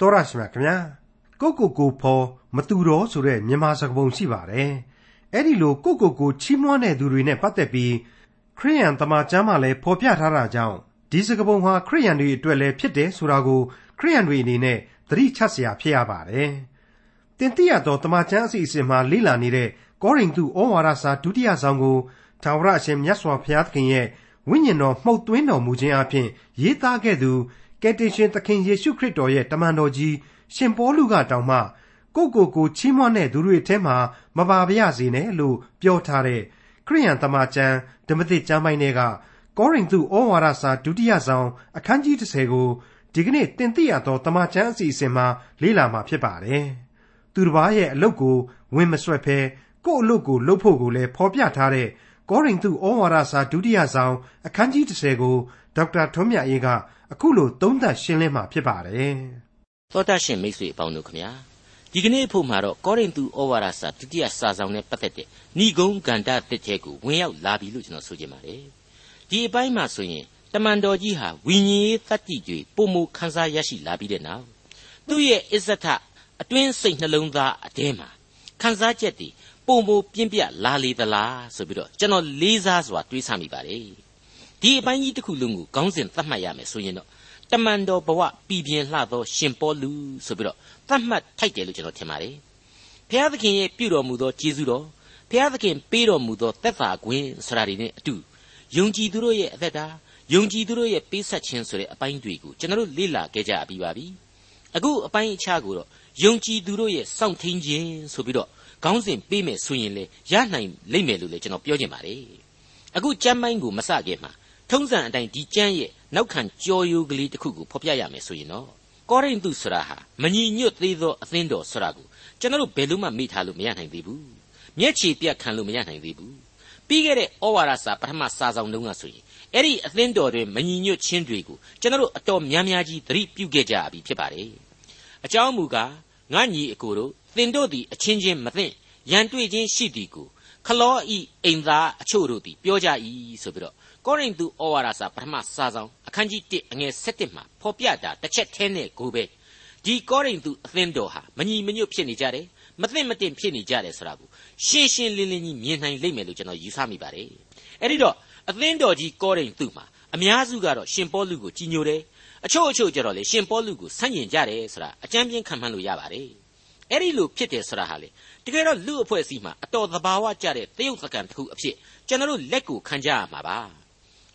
တော်ရရှိမြခင်ဗျာကိုကိုကိုဖော်မတူတော့ဆိုတဲ့မြန်မာစကားပုံရှိပါတယ်အဲ့ဒီလိုကိုကိုကိုချီးမွမ်းတဲ့သူတွေနဲ့ပတ်သက်ပြီးခရိယန်တမန်ကျမ်းမှာလည်းဖော်ပြထားတာကြောင့်ဒီစကားပုံဟာခရိယန်တွေအတွက်လည်းဖြစ်တယ်ဆိုတာကိုခရိယန်တွေအနေနဲ့သတိချစရာဖြစ်ရပါတယ်တင်တိရသောတမန်ကျမ်းအစီအစဉ်မှာလေ့လာနေတဲ့ကောရိန္သုဩဝါဒစာဒုတိယဆောင်ကိုထာဝရအရှင်မြတ်စွာဘုရားသခင်ရဲ့ဝိညာဉ်တော်မှုတ်သွင်းတော်မူခြင်းအပြင်ရေးသားခဲ့သူ ကယ်တင်ရှင်သခင်ယေရှုခရစ်တော်ရဲ့တမန်တော်ကြီးရှင်ပေါလုကတောင်မှကိုကိုကိုချီးမွမ်းတဲ့သူတွေထဲမှာမပါပါရစေနဲ့လို့ပြောထားတဲ့ခရိယန်တမန်ကျမ်းဓမ္မသစ်ကျမ်းပိုင်းတွေကကောရိန္သုဩဝါဒစာဒုတိယဆောင်အခန်းကြီး30ကိုဒီကနေ့တင်ပြရသောတမန်ကျမ်းအစီအစဉ်မှာလေ့လာမှာဖြစ်ပါတယ်။သူတစ်ပါးရဲ့အလုပ်ကိုဝင်မဆွဲဖဲကို့အလုပ်ကိုလုပ်ဖို့ကိုလည်းဖော်ပြထားတဲ့ကောရိန္သုဩဝါဒစာဒုတိယဆောင်အခန်းကြီး30ကိုဒေါက်တာထွန်းမြတ်အေးက အခုလိုသုံးသပ်ရှင်းလင်းမှာဖြစ်ပါတယ်။သောတာရှင်မိတ်ဆွေအပေါင်းတို့ခင်ဗျာဒီကနေ့ဖို့မှာတော့ကောရိန္သုဩဝါဒစာဒုတိယစာဆောင်နဲ့ပတ်သက်တဲ့ဏိဂုံးကန္တတစ်ထဲကိုဝင်ရောက်လာပြီလို့ကျွန်တော်ဆိုချင်ပါတယ်။ဒီအပိုင်းမှာဆိုရင်တမန်တော်ကြီးဟာဝိညာဉ်ရေးတတ္တိတွေပုံမခန်းစားရရှိလာပြီးတဲ့နောက်သူ့ရဲ့အစ္စထအတွင်းစိတ်နှလုံးသားအတဲမှာခန်းစားချက်တွေပုံမပြင်းပြလာလေသလားဆိုပြီးတော့ကျွန်တော်လေးစားစွာတွေးဆမိပါတယ် ဒီအပိုင်းကြီးတစ်ခုလုံးကိုခေါင်းစဉ်သတ်မှတ်ရမယ်ဆိုရင်တော့တမန်တော်ဘဝပြည်ပြင်းလှသောရှင်ပေါလုဆိုပြီးတော့သတ်မှတ်ထိုက်တယ်လို့ကျွန်တော်ထင်ပါတယ်ဘုရားသခင်ရဲ့ပြုတော်မူသောကျေးဇူးတော်ဘုရားသခင်ပေးတော်မူသောသက်သာခွင့်ဆိုတာတွေနဲ့အတူယုံကြည်သူတို့ရဲ့အသက်တာယုံကြည်သူတို့ရဲ့ပေးဆက်ခြင်းဆိုတဲ့အပိုင်းတွေကိုကျွန်တော်တို့လေ့လာခဲ့ကြပြီးပါပြီအခုအပိုင်းအခြားကိုတော့ယုံကြည်သူတို့ရဲ့စောင့်ထိန်ခြင်းဆိုပြီးတော့ခေါင်းစဉ်ပေးမယ်ဆိုရင်လေရနိုင်လိမ့်မယ်လို့လည်းကျွန်တော်ပြောချင်ပါတယ်အခုကျမ်းပိုင်းကိုမစခင်မှာ ထုံးစံအတိုင်းဒီကျမ်းရဲ့နောက်ခံကြော်ယိုကလေးတစ်ခုကိုဖော်ပြရမယ်ဆိုရင်တော့ကောရိန္သုဆိုတာဟာမညီညွတ်သေးသောအသင်းတော်ဆိုတာကိုကျွန်တော်တို့ဘယ်လို့မှမေ့ထားလို့မရနိုင်သေးဘူးမျက်ခြေပြတ်ခံလို့မရနိုင်သေးဘူးပြီးခဲ့တဲ့ဩဝါဒစာပထမစာဆောင်တုန်းကဆိုရင်အဲ့ဒီအသင်းတော်တွေမညီညွတ်ခြင်းတွေကိုကျွန်တော်တို့အတော်များများကြီးသတိပြုခဲ့ကြပြီဖြစ်ပါတယ်အကြောင်းမူကားငါညီအကိုတို့သင်တို့သည်အချင်းချင်းမသိရန်တွေ့ခြင်းရှိသည်ကိုခလောဤအိမ်သားအချို့တို့သည်ပြောကြ၏ဆိုပြီးတော့ ကောရိန္သုဩဝါဒစာပထမစာဆောင်အခန်းကြီး1အငယ်7မှာဖော်ပြတာတစ်ချက်ထဲနဲ့ကိုပဲဒီကောရိန္သုအသင်းတော်ဟာမညီမညွတ်ဖြစ်နေကြတယ်မသိမတင်ဖြစ်နေကြတယ်ဆိုတာကိုရှင်းရှင်းလင်းလင်းကြီးမြင်နိုင်လိမ့်မယ်လို့ကျွန်တော်ယူဆမိပါတယ်အဲ့ဒီတော့အသင်းတော်ကြီးကောရိန္သုမှာအများစုကတော့ရှင်ပေါလုကိုကြီးညိုတယ်အချို့အချို့ကျတော့လေရှင်ပေါလုကိုဆန့်ကျင်ကြတယ်ဆိုတာအကြမ်းပြင်းခံမှန်းလို့ရပါတယ်အဲ့ဒီလိုဖြစ်တယ်ဆိုတာဟာလေတကယ်တော့လူအဖွဲ့အစည်းမှာအတော်သဘာဝကျတဲ့တယုတ်စကန်တစ်ခုအဖြစ်ကျွန်တော်တို့လက်ကိုခံကြရမှာပါ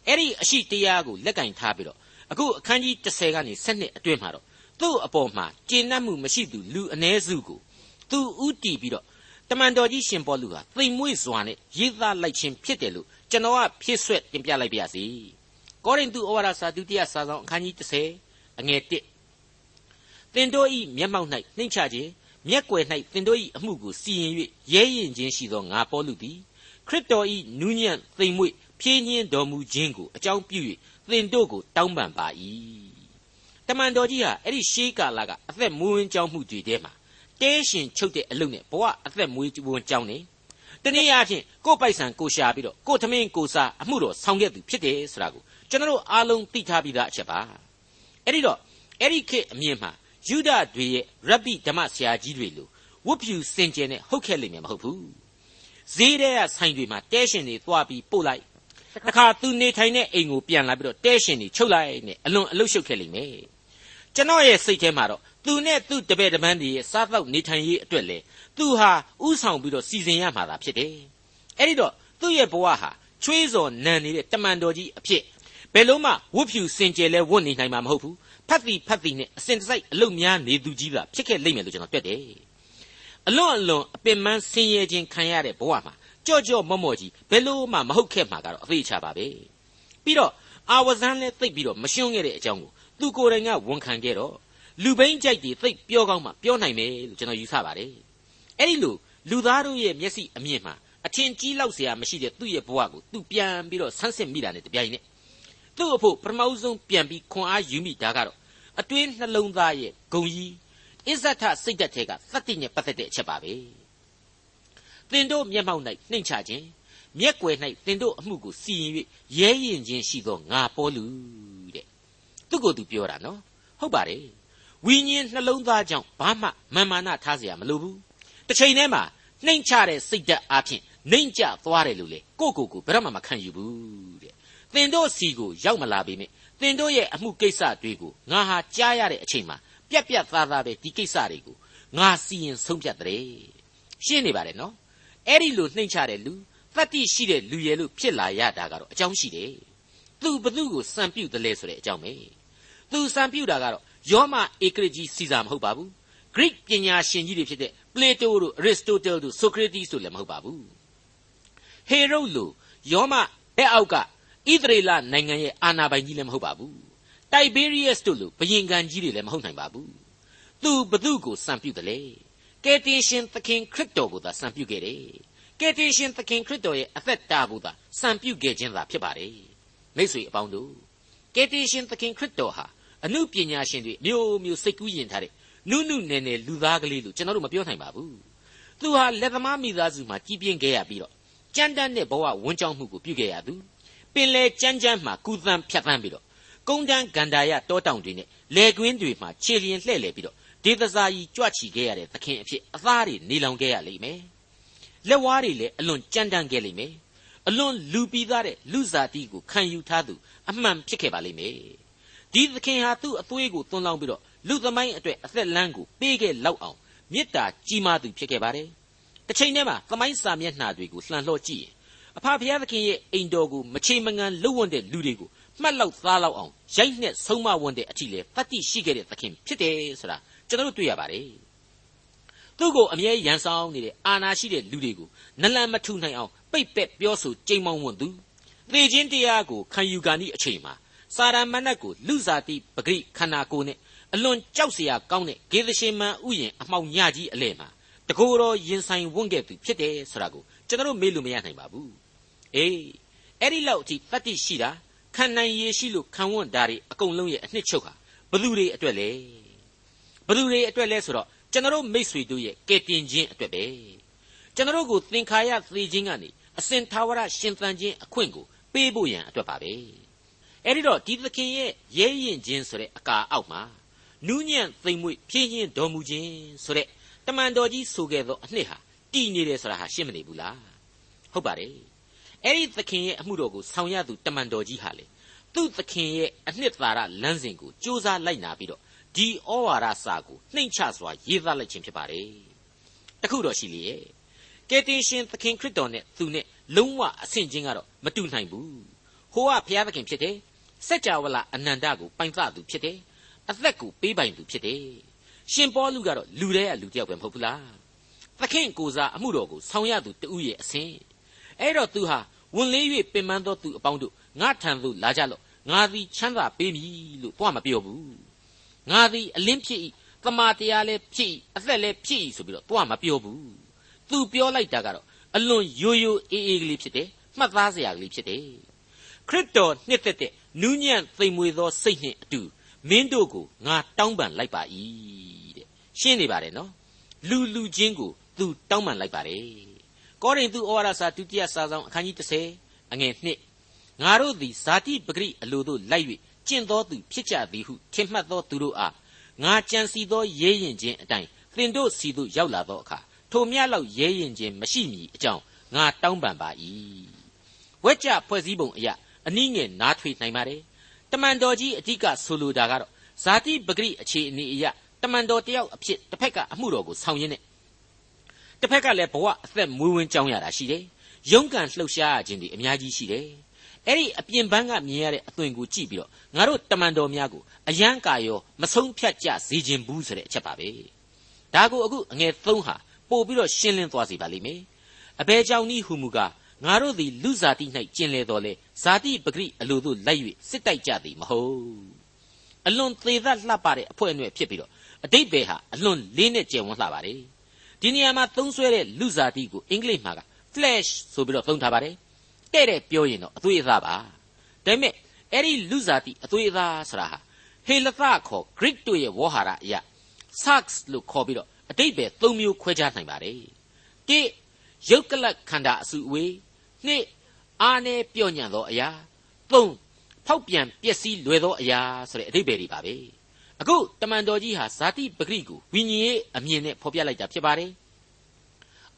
အဲ့ဒီအရှိတရားကိုလက်ကင်ထားပြီးတော့အခုအခန်းကြီး30ကနေ7အတွင်းမှာတော့သူ့အပေါ်မှာကျင့်납မှုမရှိသူလူအ ਨੇ စုကိုသူဥတီပြီးတော့တမန်တော်ကြီးရှင်ပေါလုဟာသိမ်မွေ့စွာနဲ့ရေးသားလိုက်ခြင်းဖြစ်တယ်လို့ကျွန်တော်ကဖြစ်ဆွဲတင်ပြလိုက်ပါရစေကောရိန္သုဩဝါဒစာဒုတိယစာဆောင်အခန်းကြီး30အငယ်1သင်တို့ဤမျက်မှောက်၌နှိမ့်ချခြင်းမျက်ွယ်၌သင်တို့၏အမှုကိုစီရင်၍ရဲရင်ချင်းရှိသောငါပေါလုသည်ခရစ်တော်၏နူးညံ့သိမ်မွေ့ ဖြည့်ညင်းတော်မူခြင်းကိုအကြောင်းပြု၍သင်တို့ကိုတောင်းပန်ပါ၏တမန်တော်ကြီးဟာအဲ့ဒီရှေးကာလကအသက်မွေးဝင်းကြောင်းမှုတွေထဲမှာတဲရှင်ချုပ်တဲ့အလုပ်နဲ့ဘဝအသက်မွေးဝင်းကြောင်းနေတနည်းအားဖြင့်ကိုယ်ပိုက်ဆံကိုရှာပြီးတော့ကိုယ်သမင်းကိုစားအမှုတော်ဆောင်ခဲ့သူဖြစ်တယ်ဆိုတာကိုကျွန်တော်တို့အားလုံးသိထားပြီးသားအချက်ပါအဲ့ဒီတော့အဲ့ဒီခေတ်အမြင်မှာယူဒတွေရဲ့ရဗ္ဗိဓမ္မဆရာကြီးတွေလိုဝတ်ဖြူစင်ကြယ်နဲ့ဟုတ်ခဲ့လိမ့်မယ်မဟုတ်ဘူးဈေးထဲကဆိုင်တွေမှာတဲရှင်တွေသွားပြီးပို့လိုက် တခါသူနေထိုင်တဲ့အိမ်ကိုပြန်လာပြီးတော့တဲရှင်တွေချုပ်လိုက်နဲ့အလွန်အလုရှုပ်ခဲ့လိမ့်မယ်ကျွန်တော်ရဲ့စိတ်ထဲမှာတော့သူနဲ့သူ့တပည့်တပန်းတွေရဲ့စားတော့နေထိုင်ရေးအတွက်လေသူဟာဥဆောင်ပြီးတော့စီစဉ်ရမှာသာဖြစ်တယ်အဲ့ဒီတော့သူ့ရဲ့ဘဝဟာချွေးစော်နံနေတဲ့တမန်တော်ကြီးအဖြစ်ဘယ်လုံးမှဝတ်ဖြူစင်ကြယ်လဲဝတ်နေနိုင်မှာမဟုတ်ဘူးဖတ်သည်ဖတ်သည်နဲ့အစဉ်တစိုက်အလုတ်များနေသူကြီးသာဖြစ်ခဲ့လိမ့်မယ်လို့ကျွန်တော်တွက်တယ်အလွန်အလွန်အပင်ပန်းဆင်းရဲခြင်းခံရတဲ့ဘဝမှာ ကြော့ကြော့မော့မော့ကြီးဘယ်လို့မှမဟုတ်ခဲ့မှာကတော့အဖေးချပါပဲပြီးတော့အာဝဇန်းနဲ့သိပ်ပြီးတော့မရှုံးခဲ့တဲ့အကြောင်းကိုသူကိုယ်တိုင်ကဝန်ခံခဲ့တော့လူဘိန်းကြိုက်တွေသိပ်ပြောကောင်းမှပြောနိုင်မယ်လို့ကျွန်တော်ယူဆပါတယ်အဲ့ဒီလိုလူသားတို့ရဲ့မျက်စိအမြင်မှာအထင်ကြီးလောက်စရာမရှိတဲ့သူ့ရဲ့ဘဝကိုသူပြန်ပြီးတော့ဆန်းစစ်မိတာနဲ့တပြိုင်နက်သူ့အဖို့ပထမဆုံးပြန်ပြီးခွန်အားယူမိတာကတော့အတွင်းနှလုံးသားရဲ့ဂုံကြီးအစ္ဆထစိတ်ဓာတ်တွေကသတ္တိနဲ့ပတ်သက်တဲ့အချက်ပါပဲ သင်တို့မျက်မှောက်၌နှိမ့်ချခြင်းမျက်ွယ်၌သင်တို့အမှုကိုစီရင်၍ရဲရင်ခြင်းရှိသောငါပေါ်လူတဲ့သူ့ကိုယ်သူပြောတာနော်ဟုတ်ပါတယ် ဝိညာဉ်နှလုံးသားကြောင့်ဘာမှမာမာနထားเสียမလိုဘူးတစ်ချိန်တည်းမှာနှိမ်ချတဲ့စိတ်ဓာတ်အပြင်နှိမ်ကျသွားတယ်လို့လေကိုကိုကိုဘယ်တော့မှမခံယူဘူးတဲ့သင်တို့စီကိုရောက်မလာပေမဲ့သင်တို့ရဲ့အမှုကိစ္စတွေကိုငါဟာကြားရတဲ့အချိန်မှာပြက်ပြက်သားသားပဲဒီကိစ္စတွေကိုငါစီရင်ဆုံးဖြတ်တဲ့ရှင်းနေပါတယ်နော် အဲ့ဒီလိုနှိမ်ချတဲ့လူသတ္တိရှိတဲ့လူရဲ့လို့ဖြစ်လာရတာကတော့အကြောင်းရှိတယ်သူဘသူကိုစံပြုတ်တယ်လဲဆိုတဲ့အကြောင်းပဲသူစံပြုတ်တာကတော့ယောမဧကရကြီးစီစာမဟုတ်ပါဘူး Greek ပညာရှင်ကြီးတွေဖြစ်တဲ့ Plato တို့ Aristotle တို့ Socrates တို့လည်းမဟုတ်ပါဘူးဟေရုလိုယောမတဲ့အောက်ကဣသရေလနိုင်ငံရဲ့အာဏာပိုင်ကြီးလည်းမဟုတ်ပါဘူးတိုက်ဘေးရီးယပ်တို့လိုဘယင်ကန်ကြီးတွေလည်းမဟုတ်နိုင်ပါဘူးသူဘသူကိုစံပြုတ်တယ်လေ ကယ်တင်ရှင်သခင်ခရစ်တော်ကိုသာစံပြုတ်ခဲ့တယ်ကယ်တင်ရှင်သခင်ခရစ်တော်ရဲ့အသက်တာကိုသာစံပြုတ်ခဲ့ခြင်းသာဖြစ်ပါတယ်မိတ်ဆွေအပေါင်းတို့ကယ်တင်ရှင်သခင်ခရစ်တော်ဟာအမှုပညာရှင်တွေမျိုးမျိုးစိတ်ကူးယဉ်ထားတဲ့နုနုနယ်နယ်လူသားကလေးလို့ကျွန်တော်တို့မပြောနိုင်ပါဘူးသူဟာလက်သမားမိသားစုမှာကြီးပြင်းခဲ့ရပြီးတော့ကြမ်းတမ်းတဲ့ဘဝဝန်းကြောင်းမှုကိုပြုခဲ့ရသူပင်လေကြမ်းကြမ်းမှာကုသန်းဖြတ်သန်းပြီးတော့ကုန်းတန်းဂန္ဓာရတောတောင်တွေနဲ့လေကွင်းတွေမှာခြေလျင်လှဲ့လေပြီးတော့ ဒေသစာကြီးကြွချီခဲ့ရတဲ့သခင်အဖြစ်အသားတွေနေလောင်ခဲ့ရလိမ့်မယ်လက်ဝါးတွေလည်းအလွန်ကြမ်းတမ်းခဲ့လိမ့်မယ်အလွန်လူပြီးသားတဲ့လူစားတီကိုခံယူထားသူအမှန်ဖြစ်ခဲ့ပါလိမ့်မယ်ဒီသခင်ဟာသူ့အသွေးကိုသွန်းလောင်းပြီးတော့လူသမိုင်းအတွက်အသက်လမ်းကိုပေးခဲ့လောက်အောင်မေတ္တာကြီးမားသူဖြစ်ခဲ့ပါတယ်တစ်ချိန်တည်းမှာသမိုင်းစာမျက်နှာတွေကိုလှန်လှော့ကြည့်ရင်အဖဖျားသခင်ရဲ့အိမ်တော်ကိုမချေမငန်လှုပ်ဝန်းတဲ့လူတွေကိုမှတ်လောက်သားလောက်အောင်ရိုက်နှက်ဆုံးမဝန်းတဲ့အထီလေတတိရှိခဲ့တဲ့သခင်ဖြစ်တယ်ဆိုတာ ကျွန်တော်တို့တွေ့ရပါတယ်သူ့ကိုအမြဲရန်ဆောင်နေတဲ့အာနာရှိတဲ့လူတွေကိုနလန်မထူနိုင်အောင်ပိတ်ပက်ပြောဆိုကြိမ်မောင်းဝန်သူသေခြင်းတရားကိုခံယူကန်ဤအချိန်မှာစာရမဏတ်ကိုလူစားတိပဂိခန္ဓာကိုယ်နဲ့အလွန်ကြောက်စရာကောင်းတဲ့ဂေဒရှင်မန်ဥယျင်အမှောင်ညကြီးအလဲမှာတကိုယ်တော်ရင်ဆိုင်ဝန့်ခဲ့သူဖြစ်တယ်ဆိုတာကိုကျွန်တော်တို့မေ့လို့မရနိုင်ပါဘူးအေးအဲ့ဒီလောက်အထိတတ်သိရှိတာခံနိုင်ရည်ရှိလို့ခံဝန့်တာတွေအကုန်လုံးရဲ့အနှစ်ချုပ်ဟာဘသူတွေအတွက်လဲ ဘသူတွေအတွက်လဲဆိုတော့ကျွန်တော်မိษွေတို့ရဲ့ကဲတင်ခြင်းအတွက်ပဲကျွန်တော်ကိုသင်္ခါရသေခြင်းကနေအစဉ်သာဝရရှင်သန်ခြင်းအခွင့်ကိုပေးဖို့ရန်အတွက်ပါပဲအဲ့ဒီတော့ဒီသခင်ရဲ့ရဲရင်ခြင်းဆိုတဲ့အကာအောက်မှာနူးညံ့သိမ်မွေ့ဖြည့်ရင်တော်မူခြင်းဆိုတဲ့တမန်တော်ကြီးဆိုခဲ့သောအနှစ်ဟာတည်နေတယ်ဆိုတာဟာရှင်းမနေဘူးလားဟုတ်ပါတယ်အဲ့ဒီသခင်ရဲ့အမှုတော်ကိုဆောင်ရသူတမန်တော်ကြီးဟာလေသူ့သခင်ရဲ့အနှစ်သာရလမ်းစဉ်ကိုစူးစမ်းလိုက်နာပြီးတော့ ဒီဩဝါဒစာကိုနှိမ့်ချစွာရေးသားလိုက်ခြင်းဖြစ်ပါတယ်တခုတော့ရှိလေရဲ့ကယ်တင်ရှင်သခင်ခရစ်တော်နဲ့သူနဲ့လုံးဝအဆင့်ချင်းကတော့မတူနိုင်ဘူးဟိုကဘုရားသခင်ဖြစ်တယ်စัจ java လာအနန္တကိုပိုင်သသူဖြစ်တယ်အသက်ကိုပေးပိုင်သူဖြစ်တယ်ရှင်ပေါလုကတော့လူတဲ့လူတယောက်ပဲမဟုတ်ဘူးလားသခင်ကိုစားအမှုတော်ကိုဆောင်ရသူတူရဲ့အစဉ်အဲ့တော့သူဟာဝန်လေး၍ပင်ပန်းသောသူအပေါင်းတို့ငါထံသို့လာကြလော့ငါသည်ချမ်းသာပေးမည်လို့တော့မပြောဘူး ငါသည်အလင်းဖြစ်၏သမာတရားလည်းဖြစ်၏အသက်လည်းဖြစ်၏ဆိုပြီးတော့တော့မပြောဘူးသူပြောလိုက်တာကတော့အလွန်ရိုးရိုးအေးအေးကလေးဖြစ်တယ်မှတ်သားစရာကလေးဖြစ်တယ်ခရစ်တော်နှစ်သက်တဲ့နူးညံ့သိမ်မွေသောစိတ်နှင့်အတူမင်းတို့ကိုငါတောင်းပန်လိုက်ပါ၏တဲ့ရှင်းနေပါတယ်နော်လူလူချင်းကိုသူတောင်းပန်လိုက်ပါတယ်ကောရိန္သုဩဝါဒစာဒုတိယစာဆောင်အခန်းကြီး30အငယ်1ငါတို့သည်ဇာတိပဂရိအလိုတို့လိုက်၍ ကျင့်သောသူဖြစ်ကြသည်ဟုထင်မှတ်သောသူတို့အားငါကြံစီသောရဲရင်ခြင်းအတိုင်းသင်တို့စီသို့ရောက်လာသောအခါထိုမြတ်လောက်ရဲရင်ခြင်းမရှိမည်အကြောင်းငါတောင်းပန်ပါ၏ဝက်ကြဖွဲ့စည်းပုံအရာအနည်းငယ်နားထွေနိုင်ပါတယ်တမန်တော်ကြီးအဓိကဆိုလိုတာကတော့ဇာတိပဂရိအခြေအနေအရတမန်တော်တယောက်အဖြစ်တစ်ဖက်ကအမှုတော်ကိုဆောင်ရင်းနဲ့တစ်ဖက်ကလည်းဘဝအသက်မွေးဝင်းကြောင်းရတာရှိတယ်ရုန်းကန်လှုပ်ရှားခြင်းတွေအများကြီးရှိတယ် အဲ့ဒီအပြင်ပန်းကမြင်ရတဲ့အသွင်ကိုကြည့်ပြီးတော့ငါတို့တမန်တော်များကိုအယံကာရောမဆုံးဖြတ်ကြစေခြင်းဘူးဆိုတဲ့အချက်ပါပဲဒါကိုအခုအငယ်3ဟာပို့ပြီးတော့ရှင်းလင်းသွားစေပါလိမ့်မယ်အဘဲကြောင့်ဤဟူမူကားငါတို့သည်လူဇာတိ၌ကျင်လေတော်လေဇာတိပဂရိအလိုတို့လိုက်၍စစ်တိုက်ကြသည်မဟုတ်အလွန်သေးသက်လှပတဲ့အဖွဲအနွယ်ဖြစ်ပြီးတော့အတိတ်ပဲဟာအလွန်လေးနဲ့ကျယ်ဝန်းလှပါတယ်ဒီနေရာမှာသုံးဆွဲတဲ့လူဇာတိကိုအင်္ဂလိပ်မှာက flash ဆိုပြီးတော့သုံးထားပါတယ် တဲ့တဲ့ပြောရင်တော့အသွေးအသားပါဒါပေမဲ့အဲ့ဒီလူဇာတိအသွေးအသားဆိုတာဟာဟေလသခေါ် Greek တို့ရဲ့ဝေါ်ဟာရအရာ sax လို့ခေါ်ပြီးတော့အတိတ်ပဲ၃မျိုးခွဲခြားနိုင်ပါတယ်တိရုပ်ကလတ်ခန္ဓာအစုအဝေးနှစ်အာနေပြော့ညံ့သောအရာသုံးဖောက်ပြန်ပျက်စီးလွယ်သောအရာဆိုတဲ့အဓိပ္ပာယ်တွေပါပဲအခုတမန်တော်ကြီးဟာဇာတိပဂရိကိုဝိညာဉ်ရေးအမြင်နဲ့ဖော်ပြလိုက်တာဖြစ်ပါတယ်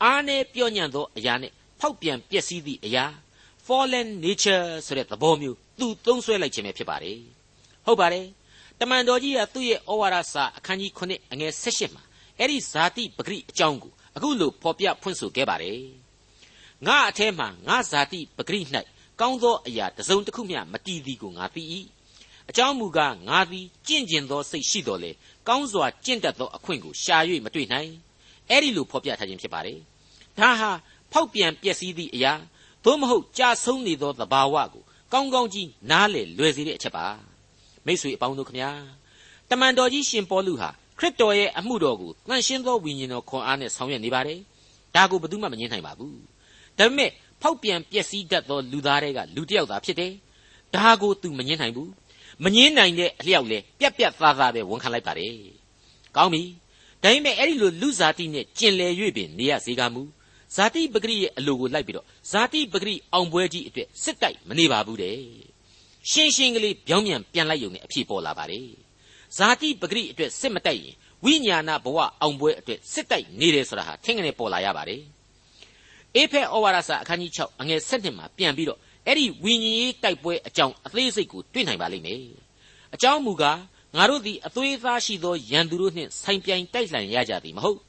အာနဲ့ပြောညံ့သောအရာနဲ့ဖောက်ပြန်ပျက်စီးသည့်အရာ fallen nature ဆိုတဲ့သဘောမျိုးသူသုံးဆွဲလိုက်ခြင်းပဲဖြစ်ပါတယ်ဟုတ်ပါတယ်တမန်တော်ကြီးကသူ့ရဲ့ဩဝါဒစာအခန်းကြီး9အငယ်16မှာအဲ့ဒီဇာတိပဂရိအကြောင်းကိုအခုလိုဖော်ပြဖွင့်ဆိုခဲ့ပါတယ်ငါအแทမှာငါဇာတိပဂရိ၌ကောင်းသောအရာတစ်စုံတစ်ခုမျှမတည်သည်ကိုငါသိ၏အကြောင်းမူကားငါသည်ကြင့်ကျင်သောစိတ်ရှိတော်လေကောင်းစွာကြင့်တတ်သောအခွင့်ကိုရှာ၍မတွေ့နိုင်အဲ့ဒီလိုဖော်ပြထားခြင်းဖြစ်ပါတယ်ဒါဟာဖောက်ပြန်ပျက်စီးသည့်အရာ သို့မဟုတ်ကြာဆုံးနေသောသဘာဝကိုကောင်းကောင်းကြီးနားလေလွယ်စေတဲ့အချက်ပါမိษွေအပေါင်းတို့ခမညာတမန်တော်ကြီးရှင်ပေါလုဟာခရစ်တော်ရဲ့အမှုတော်ကိုတန်ရှင်းသောဝိညာဉ်တော်ခွန်အားနဲ့ဆောင်ရွက်နေပါတယ်ဒါကိုဘယ်သူမှမငြင်းနိုင်ပါဘူးဒါပေမဲ့ဖောက်ပြန်ပျက်စီးတတ်သောလူသားတွေကလူတစ်ယောက်သာဖြစ်တယ်ဒါကိုသူမငြင်းနိုင်ဘူးမငင်းနိုင်တဲ့အလျောက်လဲပြက်ပြက်သားသားပဲဝန်ခံလိုက်ပါတယ်။ကောင်းပြီ။ဒါပေမဲ့အဲ့ဒီလိုလူဇာတိနဲ့ကျင်လည်၍ပင်နေရစေကမူ ဇာတိပဂရိရဲ့အလိုကိုလိုက်ပြီးတော့ဇာတိပဂရိအောင်ပွဲကြီးအတွက်စစ်တိုက်မနေပါဘူးတဲ့။ရှင်းရှင်းကလေးပြောင်းပြန်ပြန်လိုက်ရုံနဲ့အဖြစ်ပေါ်လာပါတယ်။ဇာတိပဂရိအတွက်စစ်မတိုက်ရင်ဝိညာဏဘဝအောင်ပွဲအတွက်စစ်တိုက်နေတယ်ဆိုတာဟာထင်ကနေပေါ်လာရပါတယ်။အေဖက်ဩဝါဒစာအခန်းကြီး6အငယ်7မှာပြန်ပြီးတော့အဲ့ဒီဝိညာဉ်ရေးတိုက်ပွဲအကြောင်းအသေးစိတ်ကိုတွေ့နိုင်ပါလိမ့်မယ်အကြောင်းမူကားငါတို့သည်အသွေးသားရှိသောရန်သူတို့နှင့်ဆိုင်ပြိုင်တိုက်လှန်ရကြသည်မဟုတ်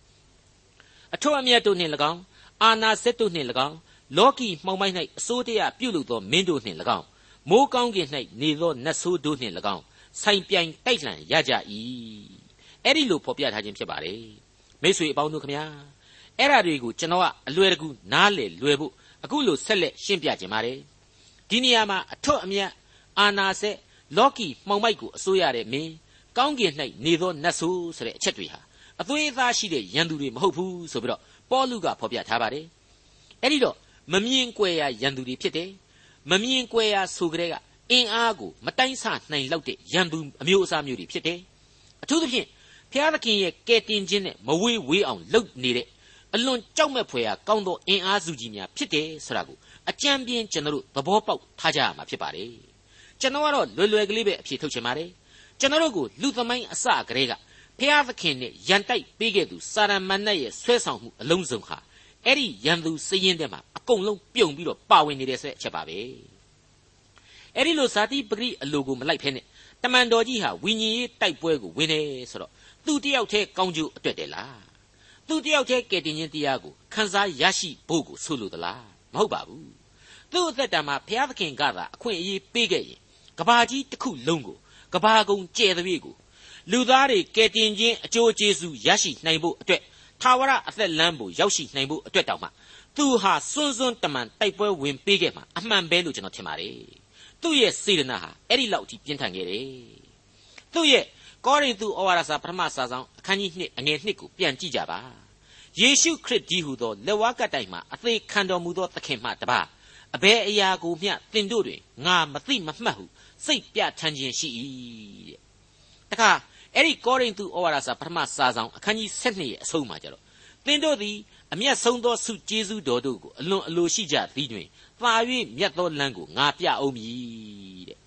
အထွတ်အမြတ်တို့နှင့်၎င်း အာနာစက်တို့နှင့်၎င်းလောကီမှောင်မိုက်၌အစိုးတရားပြုလုပ်သောမင်းတို့နှင့်၎င်းမိုးကောင်းကင်၌နေသောနတ်ဆိုးတို့နှင့်၎င်းဆိုင်ပြိုင်တိုက်လှန်ရကြ၏အဲ့ဒီလိုဖော်ပြထားခြင်းဖြစ်ပါတယ်မိတ်ဆွေအပေါင်းတို့ခမညာအဲ့ဓာတွေကိုကျွန်တော်ကအလွယ်တကူနားလေလွယ်ဖို့အခုလိုဆက်လက်ရှင်းပြခြင်းပါတယ်ဒီနေရာမှာအထွတ်အမြတ်အာနာဆက်လော်ကီမှောင်မိုက်ကိုအစိုးရတဲ့မင်းကောင်းကင်၌နေသောနတ်ဆိုးဆိုတဲ့အချက်တွေဟာအသွေးအသားရှိတဲ့ရန်သူတွေမဟုတ်ဘူးဆိုပြီးတော့ ပေါလုကဖော်ပြထားပါတယ်အဲ့ဒီတော့မမြင်ကွယ်ရာရန်သူတွေဖြစ်တယ်မမြင်ကွယ်ရာဆိုကြတဲ့ကအင်အားကိုမတိုင်းဆနိုင်လောက်တဲ့ရန်သူအမျိုးအစားမျိုးတွေဖြစ်တယ်အထူးသဖြင့်ဖျားသခင်ရဲ့ကဲတင်ခြင်းနဲ့မဝေးဝေးအောင်လုပ်နေတဲ့အလွန်ကြောက်မဲ့ဖွယ်ရာကောင်းသောအင်အားစုကြီးများဖြစ်တယ်ဆိုတာကိုအကြံပြင်းကျွန်တော်တို့သဘောပေါက်ထားကြရမှာဖြစ်ပါတယ်ကျွန်တော်ကတော့လွယ်လွယ်ကလေးပဲအဖြေထုတ်ချင်ပါတယ်ကျွန်တော်တို့ကိုလူသမိုင်းအစကတည်းက ဖျားသခင်နဲ့ရန်တိုက်ပေးခဲ့သူစာရမဏတ်ရဲ့ဆွဲဆောင်မှုအလုံးစုံဟာအဲ့ဒီရန်သူစည်ရင်တဲ့မှာအကုန်လုံးပြုံပြီးတော့ပါဝင်နေတဲ့ဆက်အချက်ပါပဲအဲ့ဒီလိုဇာတိပဂရိအလိုကိုမလိုက်ဖဲနဲ့တမန်တော်ကြီးဟာဝိညာဉ်ရေးတိုက်ပွဲကိုဝင်နေဆိုတော့သူတယောက်တည်းကောင်းကျိုးအတွက်တယ်လားသူတယောက်တည်းကယ်တင်ခြင်းတရားကိုခန်းစားရရှိဖို့ကိုဆိုလိုသလားမဟုတ်ပါဘူးသူ့အသက်တာမှာဘုရားသခင်ကသာအခွင့်အရေးပေးခဲ့ရင်ကဘာကြီးတစ်ခုလုံးကိုကဘာကုံကျဲတဲ့ပြေကို လူသားတွေကယ်တင်ခြင်းအကျိုးကျေးဇူးရရှိနိုင်ဖို့အတွက်ထာဝရအသက်လမ်းကိုရောက်ရှိနိုင်ဖို့အတွက်တောင်မှသူဟာစွန်းစွန်းတမန်တိုက်ပွဲဝင်ပေးခဲ့မှာအမှန်ပဲလို့ကျွန်တော်ထင်ပါတယ်သူ့ရဲ့စေတနာဟာအဲ့ဒီလောက်အထိပြင်းထန်ခဲ့တယ်သူ့ရဲ့ကောရိန္သုဩဝါဒစာပထမစာဆောင်အခန်းကြီး2အငယ်1ကိုပြန်ကြည့်ကြပါယေရှုခရစ်ဒီဟုသောလက်ဝါးကတိုင်မှအသေးခံတော်မူသောသခင်မှတပါအဘယ်အရာကိုမျှသင်တို့တွင်ငါမသိမမှတ်ဟုစိတ်ပြထမ်းခြင်းရှိ၏တဲ့တခါ အဲ့ဒီကောရိန္သုဩဝါဒစာပထမစာဆောင်အခန်းကြီး7ရဲ့အဆုံးမှာကျတော့သင်တို့သည်အမျက်ဆုံးသောဆုကျေးဇူးတော်တို့ကိုအလွန်အလိုရှိကြသည်တွင်သာ၍မြတ်သောလမ်းကိုငါပြအောင်မည်တဲ့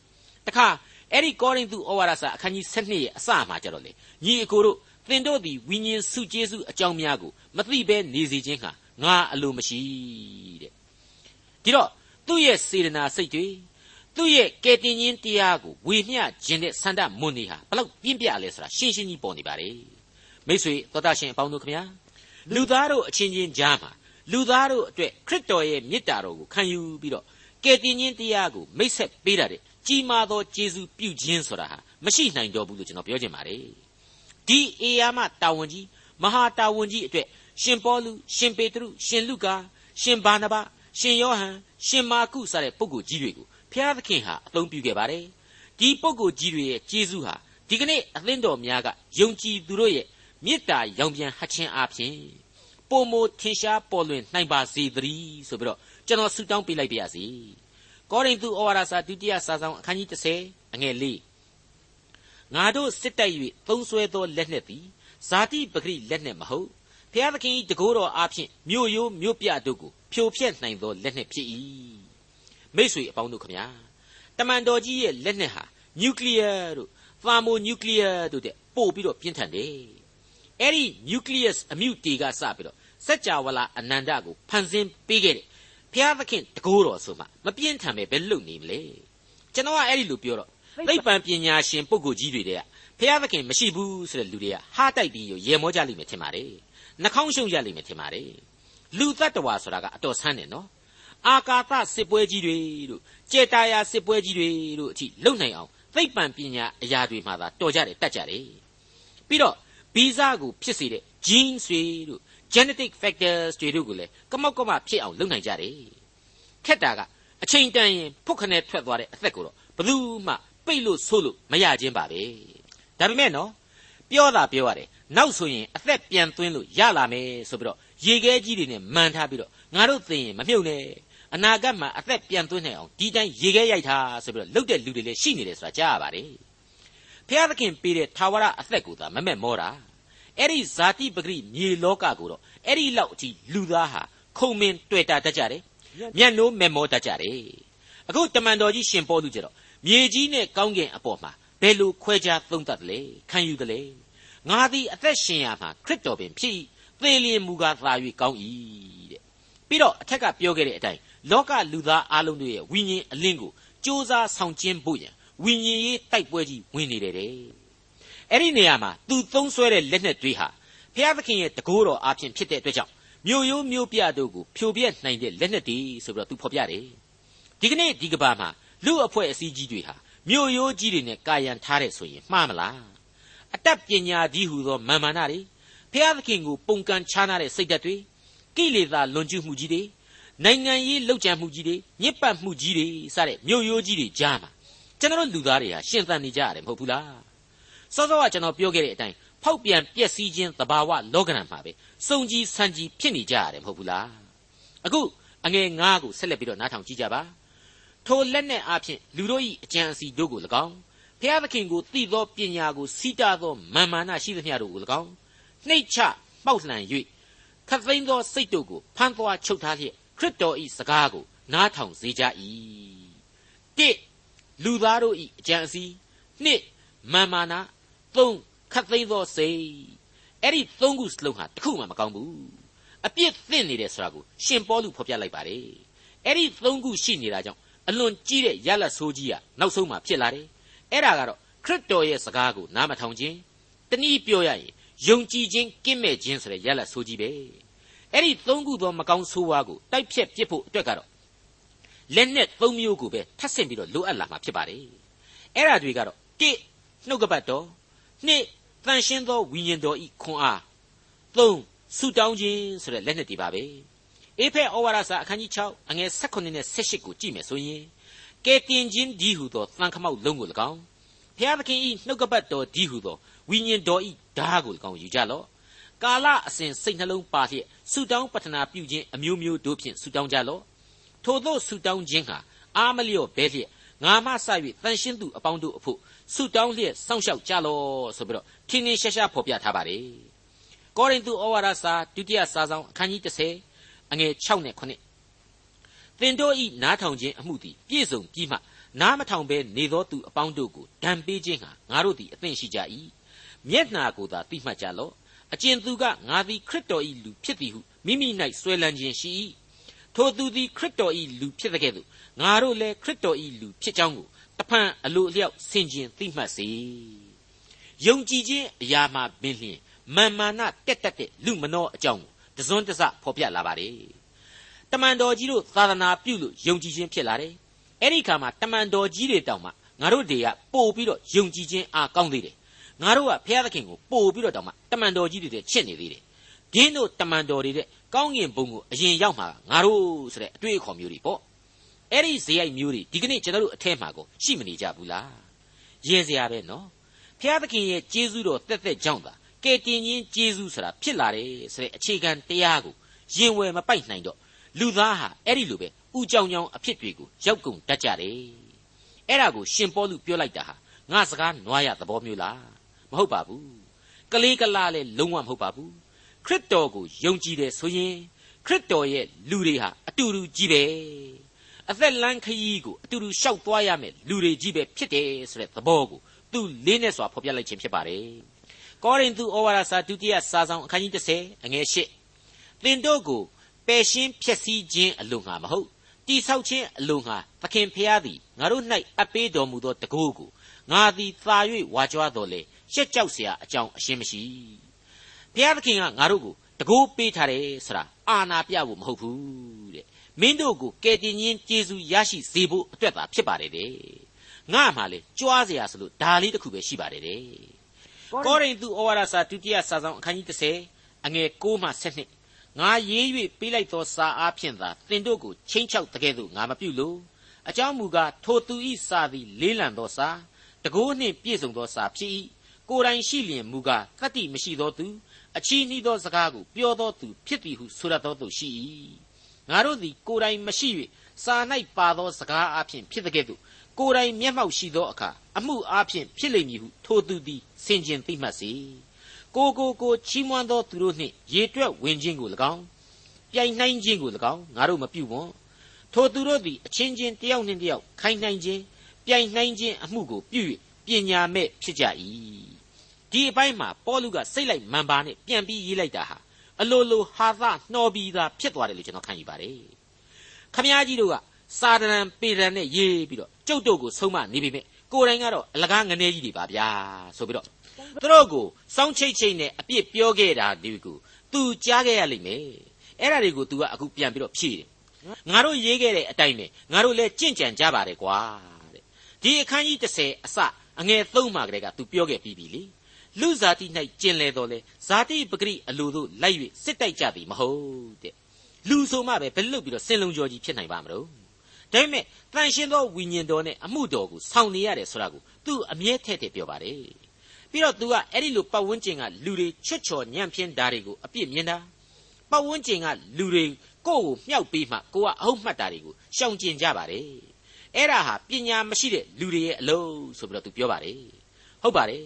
တခါအဲ့ဒီကောရိန္သုဩဝါဒစာအခန်းကြီး7ရဲ့အစမှာကျတော့လေညီအကိုတို့သင်တို့သည်ဝိညာဉ်ဆုကျေးဇူးအကြောင်းများကိုမသိဘဲနေစေခြင်းဟာငါအလိုမရှိတဲ့ဒီတော့သူ့ရဲ့စေတနာစိတ်တွေ သူ့ရဲ့ကယ်တင်ခြင်းတရားကိုဝေမျှခြင်းတဲ့ဆန္ဒမွန်းနေဟာဘလောက်ပြင်းပြလဲဆိုတာရှင်းရှင်းကြီးပေါ်နေပါလေမိတ်ဆွေသောတာရှင်အပေါင်းတို့ခမညာလူသားတို့အချင်းချင်းကြားမှာလူသားတို့အတွက်ခရစ်တော်ရဲ့မေတ္တာတော်ကိုခံယူပြီးတော့ကယ်တင်ခြင်းတရားကိုမိတ်ဆက်ပေးတာတဲ့ကြီးမားသောကျေးဇူးပြုခြင်းဆိုတာဟာမရှိနိုင်တော့ဘူးလို့ကျွန်တော်ပြောချင်ပါတယ်ဒီအေယာမတာဝန်ကြီးမဟာတာဝန်ကြီးအတွက်ရှင်ပေါလုရှင်ပေတရုရှင်လုကာရှင်ဘာနဘရှင်ယောဟန်ရှင်မာကုစတဲ့ပုဂ္ဂိုလ်ကြီးတွေကို ဖျားသခင်ဟာအသုံးပြုခဲ့ပါတယ်ဒီပုဂ္ဂိုလ်ကြီးတွေရဲ့ကျေးဇူးဟာဒီကနေ့အသင်းတော်များကယုံကြည်သူတို့ရဲ့မေတ္တာရောင်ပြန်ဟခြင်းအပြင်ပုံမထင်ရှားပေါ်လွင်နိုင်ပါစေသတည်းဆိုပြီးတော့ကျွန်တော်ဆုတောင်းပေးလိုက်ပါရစေကောရိန္သုဩဝါဒစာဒုတိယစာဆောင်အခန်းကြီး30အငယ်၄ငါတို့စစ်တိုက်၍သုံးဆွဲသောလက်နှင့်သည်ဇာတိပဂရိလက်နှင့်မဟုတ်ဖျားသခင်၏တကိုးတော်အားဖြင့်မြို့ရိုးမြို့ပြတို့ကိုဖြိုဖျက်နိုင်သောလက်နှင့်ဖြစ်၏ မိษွေအပေါင်းတို့ခမညာတမန်တော်ကြီးရဲ့လက်နှင့်ဟာနျူကလ িয়ার တို့ သာမိုနျူကလ িয়ার တို့တဲ့ပို့ပြီးတော့ပြင်းထန်တယ်အဲ့ဒီ nucleus အမြုတေကစပြီးတော့စัจ java လာအနန္တကိုဖန်ဆင်းပေးခဲ့တယ်ဘုရားသခင်တကိုးတော်ဆိုမှမပြင်းထန်ပဲဘယ်လုံနေမလဲကျွန်တော်ကအဲ့ဒီလိုပြောတော့သိပ္ပံပညာရှင်ပုဂ္ဂိုလ်ကြီးတွေတဲ့ဘုရားသခင်မရှိဘူးဆိုတဲ့လူတွေကဟားတိုက်ပြီးရေမောကြလိမ့်မယ်ထင်ပါတယ်နှာခေါင်းရှုံကြလိမ့်မယ်ထင်ပါတယ်လူတ attva ဆိုတာကအတော်ဆန်းတယ်နော် အာကာသစစ်ပွဲကြီးတွေတို့ကြေတာယာစစ်ပွဲကြီးတွေတို့အထိလုံနိုင်အောင်သိပ္ပံပညာအရာတွေမှာသာတော်ကြတယ်တတ်ကြတယ်ပြီးတော့ဗီဇကိုဖြစ်စေတဲ့ genes တွေတို့ genetic factors တွေတို့ကိုလည်းကမောက်ကမဖြစ်အောင်လုပ်နိုင်ကြတယ်ခက်တာကအချိန်တန်ရင်ဖုတ်ခနဲ့ထွက်သွားတဲ့အသက်ကိုတော့ဘယ်သူမှပိတ်လို့ဆိုးလို့မရခြင်းပါပဲဒါပေမဲ့နော်ပြောတာပြောရတယ်နောက်ဆိုရင်အသက်ပြန်သွင်းလို့ရလာမယ်ဆိုပြီးတော့ရေခဲကြီးတွေနဲ့မှန်ထားပြီးတော့ငါတို့သိရင်မမြုပ်နဲ့ အနာဂတ်မှာအသက်ပြန်သွင်းနိုင်အောင်ဒီတိုင်းရေခဲရိုက်ထားဆိုပြီးတော့လှုပ်တဲ့လူတွေလည်းရှိနေတယ်ဆိုတာကြားရပါတယ်ဖျားသခင်ပေးတဲ့ထာဝရအသက်ကိုသာမမဲ့မောတာအဲ့ဒီဇာတိပဂရိမြေလောကကိုတော့အဲ့ဒီလောက်အထိလူသားဟာခုံမင်းတွေ့တာတတ်ကြတယ်မျက်နှိုးမေမောတတ်ကြတယ်အခုတမန်တော်ကြီးရှင်ပေါ်လူကြတော့မြေကြီးနဲ့ကောင်းကင်အပေါ်မှာဘယ်လိုခွဲခြားသုံးသပ်တယ်လဲခံယူတယ်လဲငါသည်အသက်ရှင်ရမှာခရစ်တော်ပင်ဖြစ်သေလျင်မူကားသာ၍ကောင်း၏တဲ့ပြီးတော့အထက်ကပြောခဲ့တဲ့အတိုင်း လောကလူသားအလုံးတို့ရဲ့ဝိညာဉ်အလင်းကိုစ조사ဆောင်ကျင်းဖို့ရန်ဝိညာဉ်ရေးတိုက်ပွဲကြီးဝင်နေတယ်တဲ့အဲ့ဒီနေရာမှာသူသုံးဆွဲတဲ့လက်နက်တွေဟာဘုရားသခင်ရဲ့တကိုးတော်အဖြစ်ဖြစ်တဲ့အတွက်ကြောင့်မြို့ရိုးမြို့ပြတို့ကိုဖြိုပြက်နိုင်တဲ့လက်နက်တွေဆိုပြီးတော့သူဖော်ပြတယ်ဒီကနေ့ဒီကဘာမှာလူအဖွဲ့အစည်းကြီးတွေဟာမြို့ရိုးကြီးတွေနဲ့ကာယံထားတဲ့ဆိုရင်မှားမလားအတတ်ပညာကြီးဟူသောမာမာနတွေဘုရားသခင်ကိုပုံကန်ခြားနာတဲ့စိတ်ဓာတ်တွေကိလေသာလွန်ကျူးမှုကြီးတွေ နိုင်ငံရေးလှုပ်ကြံမှုကြီးတွေညစ်ပတ်မှုကြီးတွေစတဲ့မြို့ရိုးကြီးတွေကြားမှာကျွန်တော်လူသားတွေဟာရှင်သန်နေကြရတယ်မဟုတ်ဘူးလားစောစောကကျွန်တော်ပြောခဲ့တဲ့အတိုင်းဖောက်ပြန်ပျက်စီးခြင်းသဘာဝလောကရန်မှာပဲစုံကြီးဆန်ကြီးဖြစ်နေကြရတယ်မဟုတ်ဘူးလားအခုအငယ်ငါးကိုဆက်လက်ပြီးတော့နားထောင်ကြည့်ကြပါထိုလက်နဲ့အဖြစ်လူတို့၏အကြံအစီတို့ကို၎င်းဖျားသခင်ကိုသိသောပညာကိုစီးတားသောမာမာနရှိသမျှတို့ကို၎င်းနှိတ်ချပေါက်လှန်၍ခတ်သိမ်းသောစိတ်တို့ကိုဖမ်းသွားချုပ်ထားလျက် ခရစ်တော်၏စကားကိုနားထောင်စေကြ၏တိလူသားတို့၏အကြံအစီနှစ်မာမာနာသုံးခတ်သိမ်းသောစိတ်အဲ့ဒီသုံးခုစလုံးဟာတခုမှမကောင်းဘူးအပြစ်သင့်နေတယ်ဆိုတာကိုရှင်ပေါလုဖော်ပြလိုက်ပါတယ်အဲ့ဒီသုံးခုရှိနေတာကြောင့်အလွန်ကြီးတဲ့ရလတ်ဆိုးကြီးကနောက်ဆုံးမှဖြစ်လာတယ်အဲ့ဒါကတော့ခရစ်တော်ရဲ့စကားကိုနားမထောင်ခြင်းတနည်းပြောရရင်ယုံကြည်ခြင်းကင်းမဲ့ခြင်းဆိုတဲ့ရလတ်ဆိုးကြီးပဲ အဲ့ဒီသုံးခုသောမကောင်းဆိုးဝါးကိုတိုက်ဖြတ်ပစ်ဖို့အတွက်ကတော့လက်နဲ့သုံးမျိုးကိုပဲထပ်ဆင့်ပြီးတော့လိုအပ်လာမှာဖြစ်ပါတယ်အဲ့ဒါတွေကတော့တိနှုတ်ကပတ်တော်နှစ်တန်ရှင်းသောဝိညာဉ်တော်ဤခွန်အားသုံးဆုတောင်းခြင်းဆိုတဲ့လက်နက်တွေပါပဲအေဖဲဩဝါဒစာအခန်းကြီး6အငယ်16နဲ့18ကိုကြည့်မယ်ဆိုရင်ကဲတင်ခြင်းဒီဟုသောသံခမောက်လုံးကို၎င်းဖျားသခင်ဤနှုတ်ကပတ်တော်ဒီဟုသောဝိညာဉ်တော်ဤဓာတ်ကို၎င်းယူကြလော့ ကာလအစဉ်စိတ်နှလုံးပါလျက်ဆုတောင်းပတနာပြုခြင်းအမျိုးမျိုးတို့ဖြင့်ဆုတောင်းကြလော့ထို့သောဆုတောင်းခြင်းဟာအာမလျော့ဘဲလျက်ငါမှစ၍တန်ရှင်းသူအပေါင်းတို့အဖို့ဆုတောင်းလျက်စောင့်ရှောက်ကြလော့ဆိုပြီးတော့ထင်းထင်းရှားရှားဖော်ပြထားပါတယ်ကောရိန္သုဩဝါဒစာဒုတိယစာဆောင်အခန်းကြီး30အငယ်6နဲ့9သင်တို့ဤနားထောင်ခြင်းအမှုသည်ပြည့်စုံပြီးမှနားမထောင်ဘဲနေသောသူအပေါင်းတို့ကိုဒဏ်ပေးခြင်းဟာငါတို့သည်အသင့်ရှိကြ၏မျက်နာကိုသာသိမှတ်ကြလော့ အကျဉ်သူကငါသည်ခရစ်တော်၏လူဖြစ်သည်ဟုမိမိ၌ဆွဲလန်းခြင်းရှိ၏ထိုသူသည်ခရစ်တော်၏လူဖြစ်တဲ့ကဲ့သို့ငါတို့လည်းခရစ်တော်၏လူဖြစ်ကြောင်းကိုတဖန်အလိုအလျောက်ဆင်ခြင်သိမှတ်စေယုံကြည်ခြင်းအရာမှာပင်လျင်မာမာနတက်တက်တဲ့လူမနောအကြောင်းကိုတစွန်းတစဖော်ပြလာပါတယ်တမန်တော်ကြီးတို့သာသနာပြုလို့ယုံကြည်ခြင်းဖြစ်လာတယ်အဲ့ဒီခါမှာတမန်တော်ကြီးတွေတောင်မှငါတို့တွေကပို့ပြီးတော့ယုံကြည်ခြင်းအားကောင်းသေးတယ် ငါတို့ကဘုရားသခင်ကိုပို့ပြီးတော့တောင်မှတမန်တော်ကြီးတွေချစ်နေသေးတယ်ဒင်းတို့တမန်တော်တွေတဲ့ကောင်းကင်ဘုံကိုအရင်ရောက်မှာငါတို့ဆိုတဲ့အတွေ့အခေါ်မျိုးတွေပေါ့အဲ့ဒီဇေယိုက်မျိုးတွေဒီကနေ့ကျွန်တော်တို့အထက်မှာကိုရှိမနေကြဘူးလားရဲစရာပဲနော်ဘုရားသခင်ရဲ့ကျေးဇူးတော်တက်တက်ကြောင့်သာကယ်တင်ခြင်းကျေးဇူးဆိုတာဖြစ်လာတယ်ဆိုတဲ့အခြေခံတရားကိုရင်ဝယ်မပိုက်နိုင်တော့လူသားဟာအဲ့ဒီလိုပဲဥကြောင်ကြောင်အဖြစ်တွေကိုရောက်ကုန်တတ်ကြတယ်အဲ့ဒါကိုရှင်ပေါလုပြောလိုက်တာဟာငါစကားနွားရသဘောမျိုးလားမ ဟုတ်ပါဘူးကလေးကလားလည်းလုံးဝမဟုတ်ပါဘူးခရစ်တော်ကိုယုံကြည်တယ်ဆိုရင်ခရစ်တော်ရဲ့လူတွေဟာအတူတူကြီးပဲအသက်လန်းခရီးကိုအတူတူရှောက်သွားရမယ်လူတွေကြီးပဲဖြစ်တယ်ဆိုတဲ့သဘောကိုသူလေးနဲ့စွာဖော်ပြလိုက်ခြင်းဖြစ်ပါတယ်ကောရိန္သုဩဝါဒစာဒုတိယစာဆောင်အခန်းကြီး30အငယ်8သင်တို့ကိုပယ်ရှင်းဖျက်ဆီးခြင်းအလို့ငါမဟုတ်တိဆောက်ခြင်းအလို့ငါသခင်ဖျားသည်ငါတို့၌အပ်ပေးတော်မူသောတကိုးကိုငါသည်သာ၍ဝါကြွားတော်လေ ရှက်ကြောက်เสียအကြောင်းအရှင်းမရှိဘုရားသခင်ကငါတို့ကိုတကိုးပေးထားတယ်ဆိုတာအာနာပြဖို့မဟုတ်ဘူးတဲ့မင်းတို့ကိုကယ်တင်ခြင်းကျေးဇူးရရှိစေဖို့အတွက်သာဖြစ်ပါတယ်တဲ့ငါမှလေကြွားเสียဆိုလို့ဒါလေးတစ်ခုပဲရှိပါတယ်တဲ့ကောရိန္သုဩဝါဒစာဒုတိယစာဆောင်အခန်းကြီး30အငယ်6မှ7ငါရေး၍ပေးလိုက်သောစာအားဖြင့်သာသင်တို့ကိုချင်းချောက်တကဲ့သို့ငါမပြုလို့အကြောင်းမူကားထိုသူဤစာသည်လေးလံသောစာတကိုးနှင့်ပြည့်စုံသောစာဖြစ်၏ ကိုယ်တိုင်ရှိလျင်မူကားတတ္တိမရှိသောသူအချီးနှီးသောစကားကိုပြောသောသူဖြစ်သည်ဟုဆိုရသောသူရှိ၏ငါတို့သည်ကိုယ်တိုင်မရှိ၍စာ၌ပါသောစကားအဖြစ်ဖြစ်တဲ့ကဲ့သို့ကိုယ်တိုင်မျက်မှောက်ရှိသောအခါအမှုအဖြစ်ဖြစ်လိမ့်မည်ဟုထိုသူသည်ဆင်ခြင်သိမှတ်စေကိုကိုကိုချီးမွမ်းသောသူတို့နှင့်ရေတွက်ဝင်ခြင်းကို၎င်းပြိုင်နှိုင်းခြင်းကို၎င်းငါတို့မပြုဝွန်ထိုသူတို့သည်အချင်းချင်းတယောက်နှင့်တယောက်ခိုင်းနှိုင်းခြင်းပြိုင်နှိုင်းခြင်းအမှုကိုပြု၍ပညာမဲ့ဖြစ်ကြ၏ ဒီအပိုင်းမှာပေါလုကစိတ်လိုက်မန်ပါနဲ့ပြန်ပြီးရေးလိုက်တာဟာအလိုလိုဟာသနှော်ပြီးသားဖြစ်သွားတယ်လို့ကျွန်တော်ခံယူပါတယ်ခမည်းကြီးတို့ကစာဒရန်ပေဒရန်နဲ့ရေးပြီးတော့ကျုပ်တို့ကိုဆုံးမနေပြီပဲကိုယ်တိုင်ကတော့အလကားငနေကြီးတွေပါဗျာဆိုပြီးတော့သူတို့ကိုစောင်းချိတ်ချိတ်နဲ့အပြစ်ပြောခဲ့တာဒီကူသူကြားခဲ့ရလိမ့်မယ်အဲ့ဒါတွေကို तू ကအခုပြန်ပြီးတော့ဖြည့်တယ်ငါတို့ရေးခဲ့တဲ့အတိုင်းပဲငါတို့လည်းကြင့်ကြံကြပါတယ်ကွာတဲ့ဒီအခန်းကြီး30အစအငယ်3မှာကလေးက तू ပြောခဲ့ပြီးပြီလေ လူဇာတိ၌ကျင်လေတော်လေဇာတိပဂရိအလိုတို့လိုက်၍စစ်တိုက်ကြသည်မဟုတ်တဲ့လူဆိုမှပဲဘယ်လုတ်ပြီးတော့စင်လုံးကြော်ကြီးဖြစ်နိုင်ပါမလို့ဒါပေမဲ့တန်ရှင်းသောဝိညာဉ်တော်နဲ့အမှုတော်ကိုဆောင်နေရတယ်ဆိုတာကိုသူအမြဲထည့်ထည့်ပြောပါတယ်ပြီးတော့သူကအဲ့ဒီလိုပတ်ဝန်းကျင်ကလူတွေချွတ်ချော်ညံ့ဖျင်းတာတွေကိုအပြစ်မြင်တာပတ်ဝန်းကျင်ကလူတွေကိုယ့်ကိုမြှောက်ပြီးမှကိုကအဟုတ်မှတ်တာတွေကိုရှောင်ကျင်ကြပါတယ်အဲ့ဒါဟာပညာမရှိတဲ့လူတွေရဲ့အလုပ်ဆိုပြီးတော့သူပြောပါတယ်ဟုတ်ပါတယ်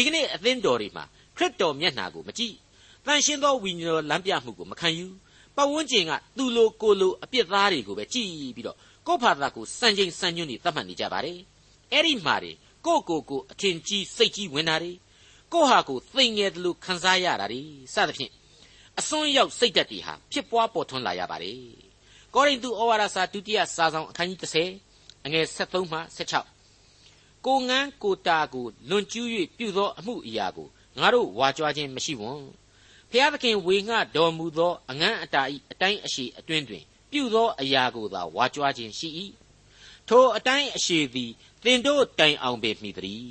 ဒီကနေ့အသင်းတော်တွေမှာခရစ်တော်မျက်နှာကိုမကြည့်တန်ရှင်းသောဝိညာဉ်တော်လမ်းပြမှုကိုမခံယူပတ်ဝန်းကျင်ကသူလိုကိုလိုအပြစ်သားတွေကိုပဲကြည်ပြီးတော့ကိုယ့်ဘာသာကိုစံချိန်စံညွှန်းနေသတ်မှတ်နေကြပါတယ်အဲ့ဒီမှာတွေကိုကိုကိုအထင်ကြီးစိတ်ကြီးဝင်တာတွေကိုဟာကိုသိငယ်တယ်လို့ခံစားရတာတွေစသဖြင့်အစွန်းရောက်စိတ်ဓာတ်တွေဟာဖြစ်ပွားပေါ်ထွန်းလာရပါတယ်ကောရိန္သုဩဝါဒစာဒုတိယစာဆောင်အခန်းကြီး30အငယ်73မှ16 ကိုငန်းကိုတာကိုလွန်ကျူး၍ပြုသောအမှုအရာကိုငါတို့ဝါကြွားခြင်းမရှိဝွန်ဖျားသခင်ဝေငှတော်မူသောအငန်းအတာဤအတိုင်းအရှိအတွင်းတွင် ပြုသောအရာကိုသာဝါကြွားခြင်းရှိ၏ထိုအတိုင်းအရှိသည်သင်တို့တိုင်အောင်ပဲမိသည်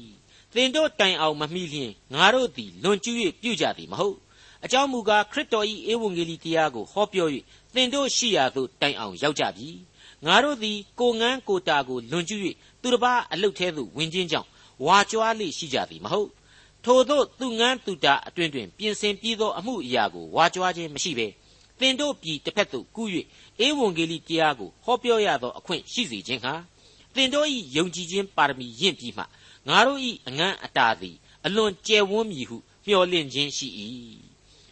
သင်တို့တိုင်အောင်မမိလျင်ငါတို့သည်လွန်ကျူး၍ပြုကြသည်မဟုတ်အကြောင်းမူကားခရစ်တော်၏ဧဝံဂေလိတရားကိုဟောပြော၍သင်တို့ရှိရာသို့တိုင်အောင်ရောက်ကြပြီ ငါတို့သည်ကိုငန်းကိုတာကိုလွန်ကျူး၍သူတစ်ပါးအလုတ်သေးသို့ဝင်ခြင်းကြောင့်ဝါကြွားလိရှိကြသည်မဟုတ်ထို့သောသူငန်းသူတာအတွင်တွင်ပြင်ဆင်ပြီးသောအမှုအရာကိုဝါကြွားခြင်းမရှိဘဲသင်တို့ပြည်တစ်ဖက်သို့ကူး၍ဧဝံဂေလိတရားကိုဟောပြောရသောအခွင့်ရှိစေခြင်းဟာသင်တို့၏ယုံကြည်ခြင်းပါရမီရင့်ပြီးမှငါတို့၏အငန်းအတာသည်အလွန်ကျယ်ဝန်းမည်ဟုမျှော်လင့်ခြင်းရှိ၏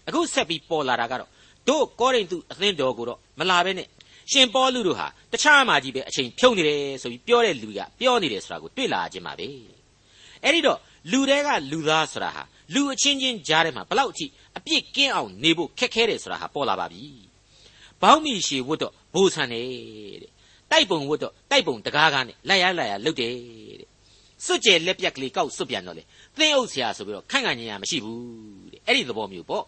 အခုဆက်ပြီးပေါ်လာတာကတော့တို့ကောရိန္သုအသင်းတော်ကိုတော့မလာဘဲနဲ့ ရှင်ပေါလုတို့ဟာတခြားမှာကြီးပဲအချိန်ဖြုံနေတယ်ဆိုပြီးပြောတဲ့လူကပြောနေတယ်ဆိုတာကိုတွေ့လာခြင်းပါပဲအဲ့ဒီတော့လူတွေကလူသားဆိုတာဟာလူအချင်းချင်းကြားထဲမှာဘလောက်အထိအပြစ်ကင်းအောင်နေဖို့ခက်ခဲတယ်ဆိုတာဟာပေါ်လာပါပြီဘောင်းမီရှည်ဝတ်တော့ဘိုးဆန်တယ်တဲ့တိုက်ပုံဝတ်တော့တိုက်ပုံတကားကားနဲ့လိုက်ရလိုက်ရလုတ်တယ်တဲ့စွတ်ကျဲလက်ပြက်ကလေးကောက်စွတ်ပြန်တော့လေသင်းအုပ်ဆရာဆိုပြီးတော့ခန့်ခန့်ညင်ရမရှိဘူးတဲ့အဲ့ဒီသဘောမျိုးပေါ့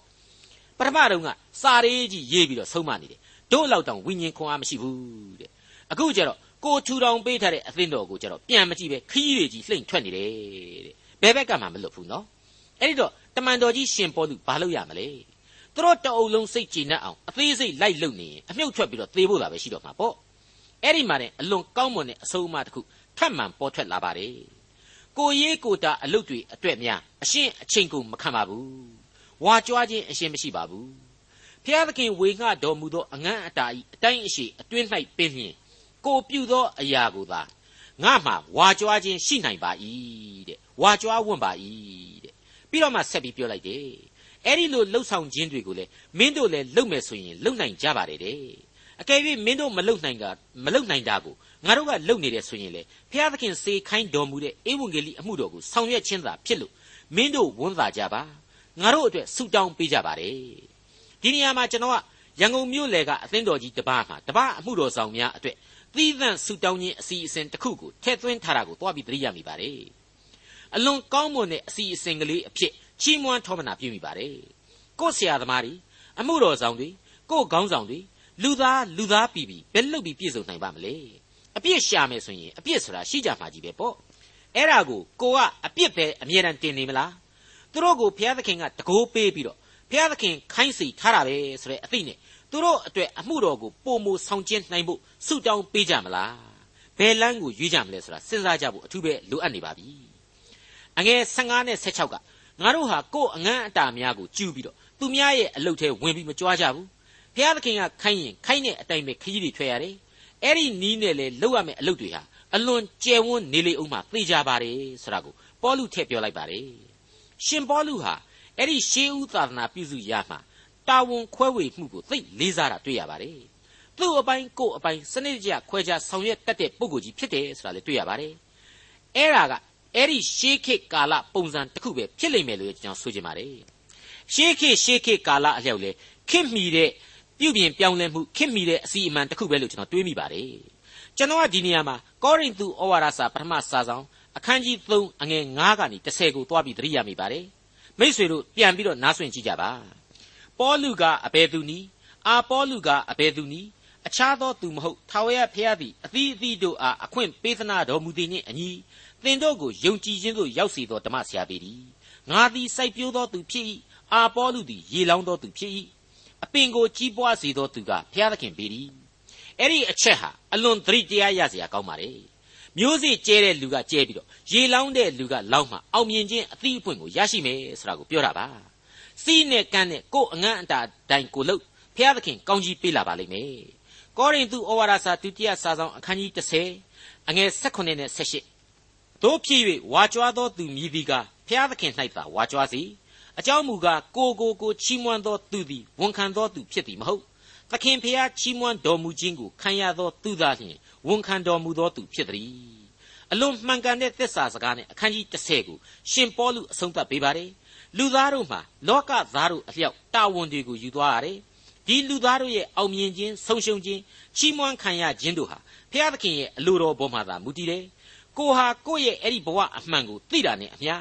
ပထမတုန်းကစာရေးကြီးရေးပြီးတော့ဆုံးမနေတယ် တို့လောက်တောင်ဝိညာဉ်ခွန်အားမရှိဘူးတဲ့အခုကျတော့ကိုထူထောင်ပေးထားတဲ့အသင်းတော်ကိုကျတော့ပြန်မကြည့်ပဲခီးတွေကြီးလှိမ့်ထွက်နေတယ်တဲ့ဘယ်ဘက်ကမှမလွတ်ဘူးနော်အဲ့ဒီတော့တမန်တော်ကြီးရှင်ပေါ်သူဘာလုပ်ရမလဲသူတို့တအုပ်လုံးစိတ်ကြည်နပ်အောင်အသေးစိတ်လိုက်လုပ်နေရင်အမြုပ်ထွက်ပြီးတော့သေဖို့သာပဲရှိတော့မှာပေါ့အဲ့ဒီမှာနဲ့အလွန်ကောင်းမွန်တဲ့အဆုံးအမတစ်ခုထပ်မံပေါ်ထွက်လာပါတယ်ကိုရေးကိုတာအလုတ်တွေအတွက်များအရှင်းအချိန်ကိုမခံပါဘူးဝါကြွားခြင်းအရှင်းမရှိပါဘူး ဖျားသခင်ဝေငှတော်မူသောအငန်းအတာဤအတိုင်းအရှိအတွင်း၌ပင်လျင်ကိုပြုသောအရာကိုသာငါမှဝါကြွားခြင်းရှိနိုင်ပါ၏တဲ့ဝါကြွားဝင့်ပါ၏တဲ့ပြီးတော့မှဆက်ပြီးပြောလိုက်တယ်အဲ့ဒီလိုလှုပ်ဆောင်ခြင်းတွေကိုလေမင်းတို့လည်းလုပ်မယ်ဆိုရင်လုပ်နိုင်ကြပါတယ်တဲ့အကယ်၍မင်းတို့မလုပ်နိုင်တာမလုပ်နိုင်တာကိုငါတို့ကလုပ်နေတယ်ဆိုရင်လေဖျားသခင်စေခိုင်းတော်မူတဲ့ဧဝံဂေလိအမှုတော်ကိုဆောင်ရွက်ခြင်းသာဖြစ်လို့မင်းတို့ဝန်သာကြပါငါတို့အတွက်ဆုတောင်းပေးကြပါတယ် ဒီနေရာမှာကျွန်တော်ကရန်ကုန်မြို့လေကအသင်းတော်ကြီးတပါးမှာတပါးအမှုတော်ဆောင်များအတွက်သီးသန့်ဆုတောင်းခြင်းအစီအစဉ်တစ်ခုကိုထည့်သွင်းထားတာကိုတွားပြီးသတိရမိပါတယ်အလွန်ကောင်းမွန်တဲ့အစီအစဉ်ကလေးအဖြစ်ချီးမွမ်းထောမနာပြုမိပါတယ်ကို့ဆရာသမားတွေအမှုတော်ဆောင်တွေကို့ခေါင်းဆောင်တွေလူသားလူသားပြီပြီဘယ်လုပ်ပြီးပြည့်စုံနိုင်ပါမလဲအပြစ်ရှာမယ်ဆိုရင်အပြစ်ဆိုတာရှိကြမှာကြီးပဲပေါ့အဲ့ဒါကိုကိုကအပြစ်ပဲအမြဲတမ်းတင်နေမလားသူတို့ကိုဘုရားသခင်ကတကိုးပေးပြီးတော့ ဘုရားသခင်ခိုင်းစီထားတာပဲဆိုတဲ့အသိနဲ့သူတို့အတွက်အမှုတော်ကိုပုံမဆောင်ကျင်းနိုင်ဖို့ဆုတောင်းပေးကြမလားဘယ်လမ်းကိုရွေးကြမလဲဆိုတာစဉ်းစားကြဖို့အထူးပဲလိုအပ်နေပါပြီအငယ်15နဲ့16ကငါတို့ဟာကိုယ်အငန်းအတာများကိုကျူးပြီးတော့သူများရဲ့အလုတ်ထဲဝင်ပြီးမကြွားကြဘူးဘုရားသခင်ကခိုင်းရင်ခိုင်းတဲ့အတိုင်းပဲခကြီးတွေထွက်ရတယ်အဲ့ဒီနီးနဲ့လေလောက်ရမယ့်အလုပ်တွေဟာအလွန်ကျယ်ဝန်းနေလေအောင်မှသိကြပါတယ်ဆိုတာကိုပေါလုထည့်ပြောလိုက်ပါတယ်ရှင်ပေါလုဟာ အဲ့ဒီရှေးဦးသာသနာပြုစုရမှာတာဝန်ခွဲဝေမှုကိုသိလေးစားတာတွေ့ရပါတယ်သူ့အပိုင်းကို့အပိုင်းစနစ်တကျခွဲခြားဆောင်ရွက်တတ်တဲ့ပုဂ္ဂိုလ်ကြီးဖြစ်တယ်ဆိုတာလည်းတွေ့ရပါတယ်အဲ့ဒါကအဲ့ဒီရှေးခေတ်ကာလပုံစံတစ်ခုပဲဖြစ်လိမ့်မယ်လို့ကျွန်တော်ဆိုချင်ပါတယ်ရှေးခေတ်ရှေးခေတ်ကာလအလျောက်လေခင်မီတဲ့ပြုပြင်ပြောင်းလဲမှုခင်မိတဲ့အစီအမံတစ်ခုပဲလို့ကျွန်တော်တွေးမိပါတယ်ကျွန်တော်ကဒီနေရာမှာကောရိန္သုဩဝါဒစာပထမစာဆောင်အခန်းကြီး3အငယ်9ကနေ10ကိုတွားပြီးသတိရမိပါတယ် မိษွေတို့ပြန်ပြီးတော့နားဆွင့်ကြည့်ကြပါပေါလုကအဘယ်သူနည်းအာပေါလုကအဘယ်သူနည်းအခြားသောသူမဟုတ်ထာဝရဘုရားသည်အသီးအသီးတို့အားအခွင့်ပေးသနာတော်မူသည်နှင့်အညီသင်တို့ကိုယုံကြည်ခြင်းသို့ရောက်စေသောဓမ္မဆရာပေသည်ငါသည်စိုက်ပျိုးသောသူဖြစ်၏အာပေါလုသည်ရေလောင်းသောသူဖြစ်၏အပင်ကိုကြီးပွားစေသောသူကဘုရားသခင်ပေသည်အဲ့ဒီအချက်ဟာအလွန်သတိတရားရစရာကောင်းပါလေ မျိုးစေ့ကျဲတဲ့လူကကျဲပြီးတော့ရေလောင်းတဲ့လူကလောင်းမှအောင်မြင်ခြင်းအသီးအပွင့်ကိုရရှိမယ်ဆိုတာကိုပြောတာပါစီးနဲ့ကန်းနဲ့ကိုယ်အငန်းအတာတိုင်ကိုလို့ဘုရားသခင်ကောင်းကြီးပေးလာပါလိမ့်မယ်ကောရိန္သုဩဝါဒစာဒုတိယစာဆောင်အခန်းကြီး30အငယ်16နဲ့18တို့ဖြစ်၍ဝါကြွားသောသူမြည်သည်ကဘုရားသခင်၌သာဝါကြွားစီအကြောင်းမူကားကိုကိုကိုချီးမွမ်းသောသူသည်ဝန်ခံသောသူဖြစ်သည်မဟုတ် သခင်ဖျားချီးမွမ်းတော်မူခြင်းကိုခံရသောသူသာလျှင်ဝန်ခံတော်မူသောသူဖြစ်သည်အလွန်မှန်ကန်တဲ့သစ္စာစကားနဲ့အခန်းကြီး30ကိုရှင်ပေါလုအဆုံးသတ်ပေးပါတယ်လူသားတို့မှာလောကသားတို့အလျောက်တာဝန်တွေကိုယူသွားရတယ်ဒီလူသားတို့ရဲ့အောင်မြင်ခြင်းဆုံးရှုံးခြင်းချီးမွမ်းခံရခြင်းတို့ဟာဖျားသခင်ရဲ့အလိုတော်ပေါ်မှာသာမူတည်တယ်ကိုဟာကိုယ့်ရဲ့အဲ့ဒီဘဝအမှန်ကိုသိတာနဲ့အမျှ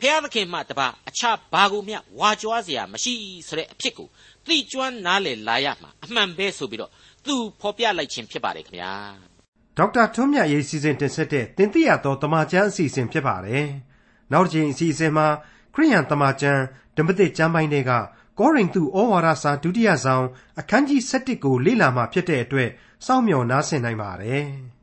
ဖျားသခင်မှတပါအခြားဘာကိုမျှဝါကြွားစရာမရှိဆိုတဲ့အဖြစ်ကို သိကျွမ်းနားလည်လာရမှာအမှန်ပဲဆိုပြီးတော့သူဖော်ပြလိုက်ခြင်းဖြစ်ပါတယ်ခင်ဗျာဒေါက်တာထွန်းမြတ်ရေးစီစဉ်တင်ဆက်တဲ့တင်ပြတော်တမချန်းအစီအစဉ်ဖြစ်ပါတယ်နောက်တစ်ချိန်အစီအစဉ်မှာခရိယန်တမချန်းဓမ္မသစ်ကျမ်းပိုင်းတွေကကောရိန္သုဩဝါဒစာဒုတိယဆောင်အခန်းကြီး7ကိုလေ့လာမှဖြစ်တဲ့အတွက်စောင့်မျှော်နားဆင်နိုင်ပါတယ်။